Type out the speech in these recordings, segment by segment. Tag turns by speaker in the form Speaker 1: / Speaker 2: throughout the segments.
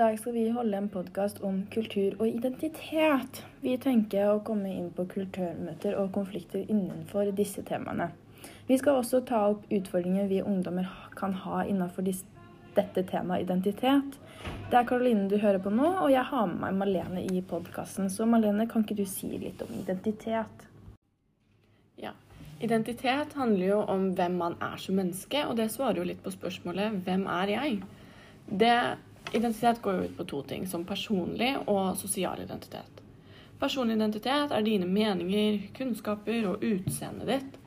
Speaker 1: dag skal vi holde en podkast om kultur og identitet. Vi tenker å komme inn på kulturmøter og konflikter innenfor disse temaene. Vi skal også ta opp utfordringer vi ungdommer kan ha innenfor dette temaet identitet. Det er Karoline du hører på nå, og jeg har med meg Malene i podkasten. Så Malene, kan ikke du si litt om identitet?
Speaker 2: Ja. Identitet handler jo om hvem man er som menneske, og det svarer jo litt på spørsmålet 'Hvem er jeg?' Det, identitet går jo ut på to ting, som personlig og sosial identitet. Personlig identitet er dine meninger, kunnskaper og utseendet ditt.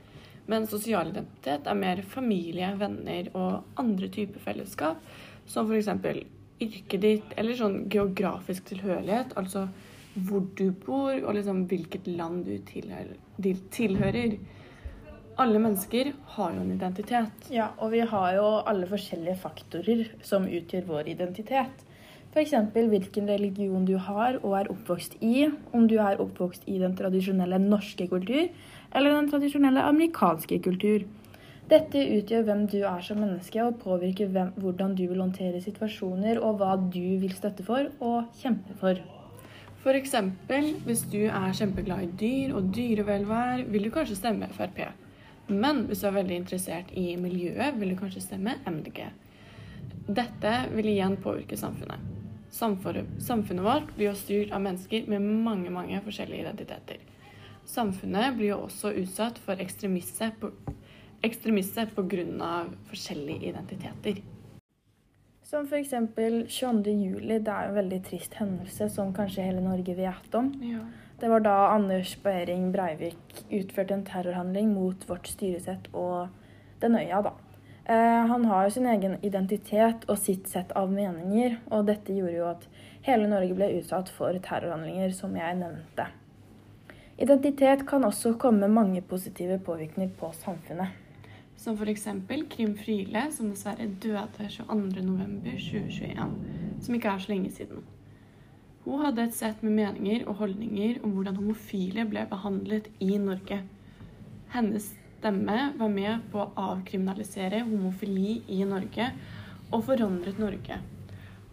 Speaker 2: Men sosial identitet er mer familie, venner og andre typer fellesskap, som f.eks. yrket ditt eller sånn geografisk tilhørighet, altså hvor du bor og liksom hvilket land du tilhører. Alle mennesker har jo en identitet.
Speaker 1: Ja, og vi har jo alle forskjellige faktorer som utgjør vår identitet. F.eks. hvilken religion du har og er oppvokst i, om du er oppvokst i den tradisjonelle norske kultur eller den tradisjonelle amerikanske kultur. Dette utgjør hvem du er som menneske, og påvirker hvem, hvordan du vil håndtere situasjoner, og hva du vil støtte for og kjempe for.
Speaker 2: F.eks. hvis du er kjempeglad i dyr og dyrevelvær, vil du kanskje stemme Frp. Men hvis du er veldig interessert i miljøet, vil du kanskje stemme MDG. Dette vil igjen påvirke samfunnet. Samfunnet vårt blir jo styrt av mennesker med mange, mange forskjellige identiteter. Samfunnet blir jo også utsatt for ekstremisse pga. forskjellige identiteter.
Speaker 1: Som f.eks. 22.07. Det er en veldig trist hendelse som kanskje hele Norge vet om.
Speaker 2: Ja.
Speaker 1: Det var da Anders Behring Breivik utførte en terrorhandling mot vårt styresett og den øya, da. Eh, han har jo sin egen identitet og sitt sett av meninger, og dette gjorde jo at hele Norge ble utsatt for terrorhandlinger, som jeg nevnte. Identitet kan også komme mange positive påvirkninger på samfunnet.
Speaker 2: Som f.eks. Krim Friele, som dessverre døde 22.11.2021, som ikke er så lenge siden. Hun hadde et sett med meninger og holdninger om hvordan homofile ble behandlet i Norge. Hennes stemme var med på å avkriminalisere homofili i Norge og forandret Norge.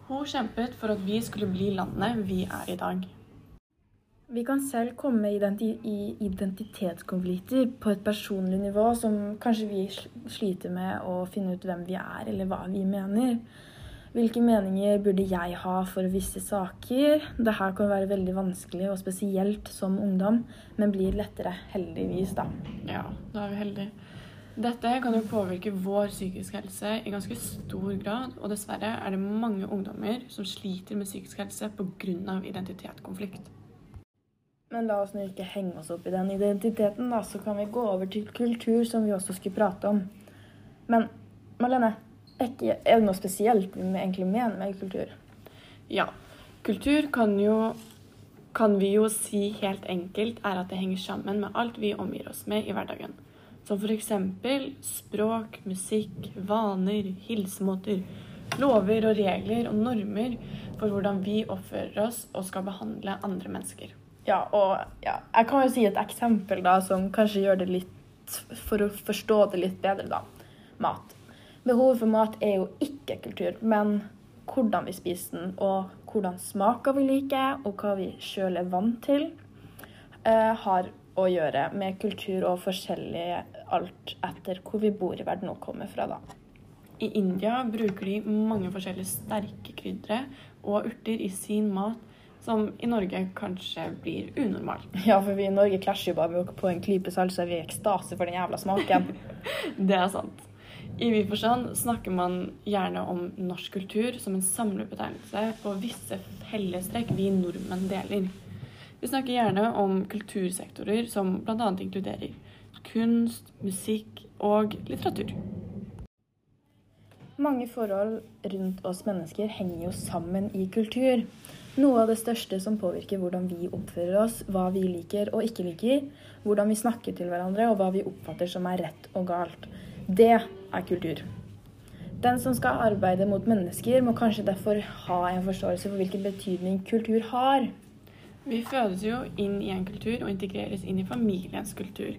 Speaker 2: Hun kjempet for at vi skulle bli landet vi er i dag.
Speaker 1: Vi kan selv komme i identitetskonflikter på et personlig nivå som kanskje vi sliter med å finne ut hvem vi er, eller hva vi mener. Hvilke meninger burde jeg ha for visse saker? Dette kan være veldig vanskelig, og spesielt som ungdom, men blir lettere, heldigvis, da.
Speaker 2: Ja, da er vi heldige. Dette kan jo påvirke vår psykiske helse i ganske stor grad, og dessverre er det mange ungdommer som sliter med psykisk helse pga. identitetskonflikt.
Speaker 1: Men la oss nå ikke henge oss opp i den identiteten, da, så kan vi gå over til kultur, som vi også skulle prate om. Men Malene, er det noe spesielt vi egentlig mener med kultur?
Speaker 2: Ja. Kultur kan jo kan vi jo si helt enkelt er at det henger sammen med alt vi omgir oss med i hverdagen. Som f.eks. språk, musikk, vaner, hilsemåter, lover og regler og normer for hvordan vi oppfører oss og skal behandle andre mennesker.
Speaker 1: Ja, og ja, jeg kan jo si et eksempel da, som kanskje gjør det litt For å forstå det litt bedre, da. Mat. Behovet for mat er jo ikke kultur, men hvordan vi spiser den, og hvordan smaker vi liker, og hva vi sjøl er vant til, uh, har å gjøre med kultur og forskjellig alt etter hvor vi bor i verden og kommer fra, da.
Speaker 2: I India bruker de mange forskjellige sterke krydre og urter i sin mat som i Norge kanskje blir unormal.
Speaker 1: Ja, for vi i Norge klasjer jo bare med på en klype salt, så er vi i ekstase for den jævla smaken.
Speaker 2: det er sant. I vid forstand snakker man gjerne om norsk kultur som en samlebetegnelse på visse fellestrekk vi nordmenn deler. Vi snakker gjerne om kultursektorer som bl.a. inkluderer kunst, musikk og litteratur.
Speaker 1: Mange forhold rundt oss mennesker henger jo sammen i kultur. Noe av det største som påvirker hvordan vi oppfører oss, hva vi liker og ikke liker, hvordan vi snakker til hverandre og hva vi oppfatter som er rett og galt. Det er kultur. Den som skal arbeide mot mennesker, må kanskje derfor ha en forståelse for hvilken betydning kultur har.
Speaker 2: Vi fødes jo inn i en kultur og integreres inn i familiens kultur.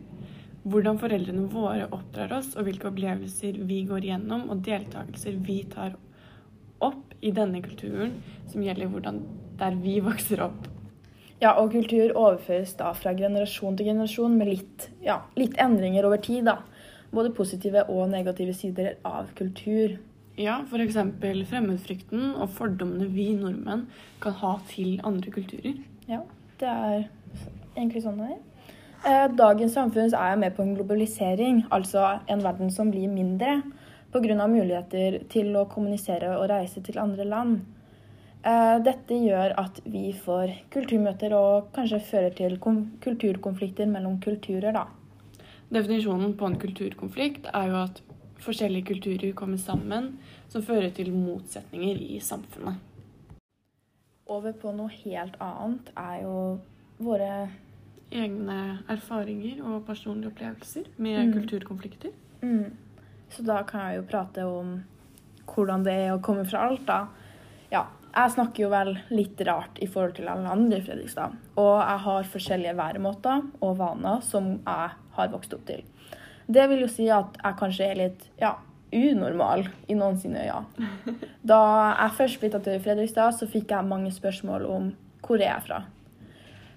Speaker 2: Hvordan foreldrene våre oppdrar oss, og hvilke opplevelser vi går gjennom, og deltakelser vi tar opp i denne kulturen som gjelder hvordan der vi vokser opp.
Speaker 1: Ja, og kultur overføres da fra generasjon til generasjon med litt, ja, litt endringer over tid. da. Både positive og negative sider av kultur.
Speaker 2: Ja, f.eks. fremmedfrykten og fordommene vi nordmenn kan ha til andre kulturer.
Speaker 1: Ja, det er egentlig sånn det er. Eh, Dagens samfunn er med på en globalisering, altså en verden som blir mindre pga. muligheter til å kommunisere og reise til andre land. Eh, Dette gjør at vi får kulturmøter og kanskje fører til kulturkonflikter mellom kulturer, da.
Speaker 2: Definisjonen på en kulturkonflikt er jo at forskjellige kulturer kommer sammen, som fører til motsetninger i samfunnet.
Speaker 1: Over på noe helt annet er jo våre
Speaker 2: Egne erfaringer og personlige opplevelser med
Speaker 1: Mm.
Speaker 2: kulturkonflikter.
Speaker 1: mm. Så da kan jeg jo prate om hvordan det er å komme fra Alta. Ja, jeg snakker jo vel litt rart i forhold til alle andre i Fredrikstad. Og jeg har forskjellige væremåter og vaner som jeg har vokst opp til. Det vil jo si at jeg kanskje er litt ja, unormal i noen sine øyne. Da jeg først flytta til Fredrikstad, så fikk jeg mange spørsmål om hvor er jeg fra.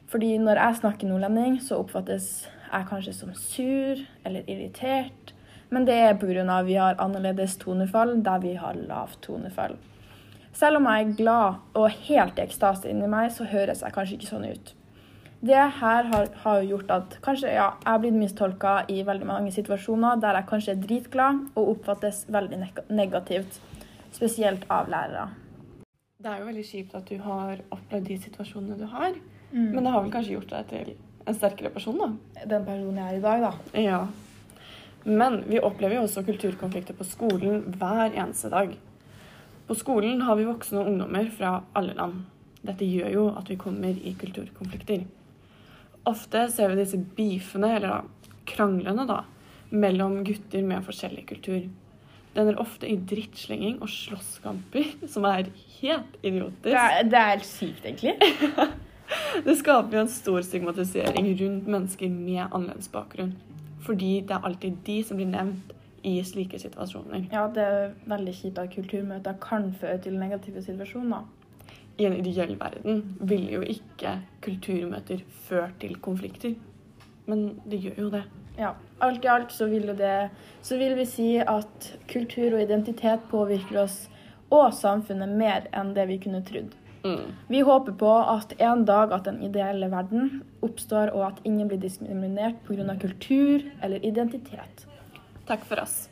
Speaker 1: Fordi når jeg snakker nordlending, så oppfattes jeg kanskje som sur eller irritert. Men det er pga. vi har annerledes tonefall der vi har lavt tonefall. Selv om jeg er glad og helt i ekstase inni meg, så høres jeg kanskje ikke sånn ut. Det her har, har jo gjort at kanskje ja, jeg har blitt mistolka i veldig mange situasjoner der jeg kanskje er dritglad og oppfattes veldig neg- negativt. Spesielt av lærere.
Speaker 2: Det er jo veldig kjipt at du har opplevd de situasjonene du har,
Speaker 1: Mm.
Speaker 2: men det har vel kanskje gjort deg til en sterkere person, da?
Speaker 1: Den personen jeg er i dag, da.
Speaker 2: Ja. Men vi opplever jo også kulturkonflikter på skolen hver eneste dag. På skolen har vi voksne og ungdommer fra alle land. Dette gjør jo at vi kommer i kulturkonflikter. Ofte ser vi disse beefene, eller da kranglene, da, mellom gutter med forskjellig kultur. Det ender ofte i drittslenging og slåsskamper, som er helt idiotisk.
Speaker 1: Det er, det er helt sykt, egentlig.
Speaker 2: Det skaper jo en stor stigmatisering rundt mennesker med annerledes bakgrunn. Fordi det er alltid de som blir nevnt i slike situasjoner.
Speaker 1: Ja, det er veldig kjipt at kulturmøter kan føre til negative situasjoner.
Speaker 2: I en ideell verden ville jo ikke kulturmøter ført til konflikter. Men det gjør jo det.
Speaker 1: Ja, alt i alt så vil, jo det, så vil vi si at kultur og identitet påvirker oss og samfunnet mer enn det vi kunne trodd.
Speaker 2: Mm.
Speaker 1: Vi håper på at en dag at den ideelle verden oppstår, og at ingen blir diskriminert pga. kultur eller identitet.
Speaker 2: Takk for oss.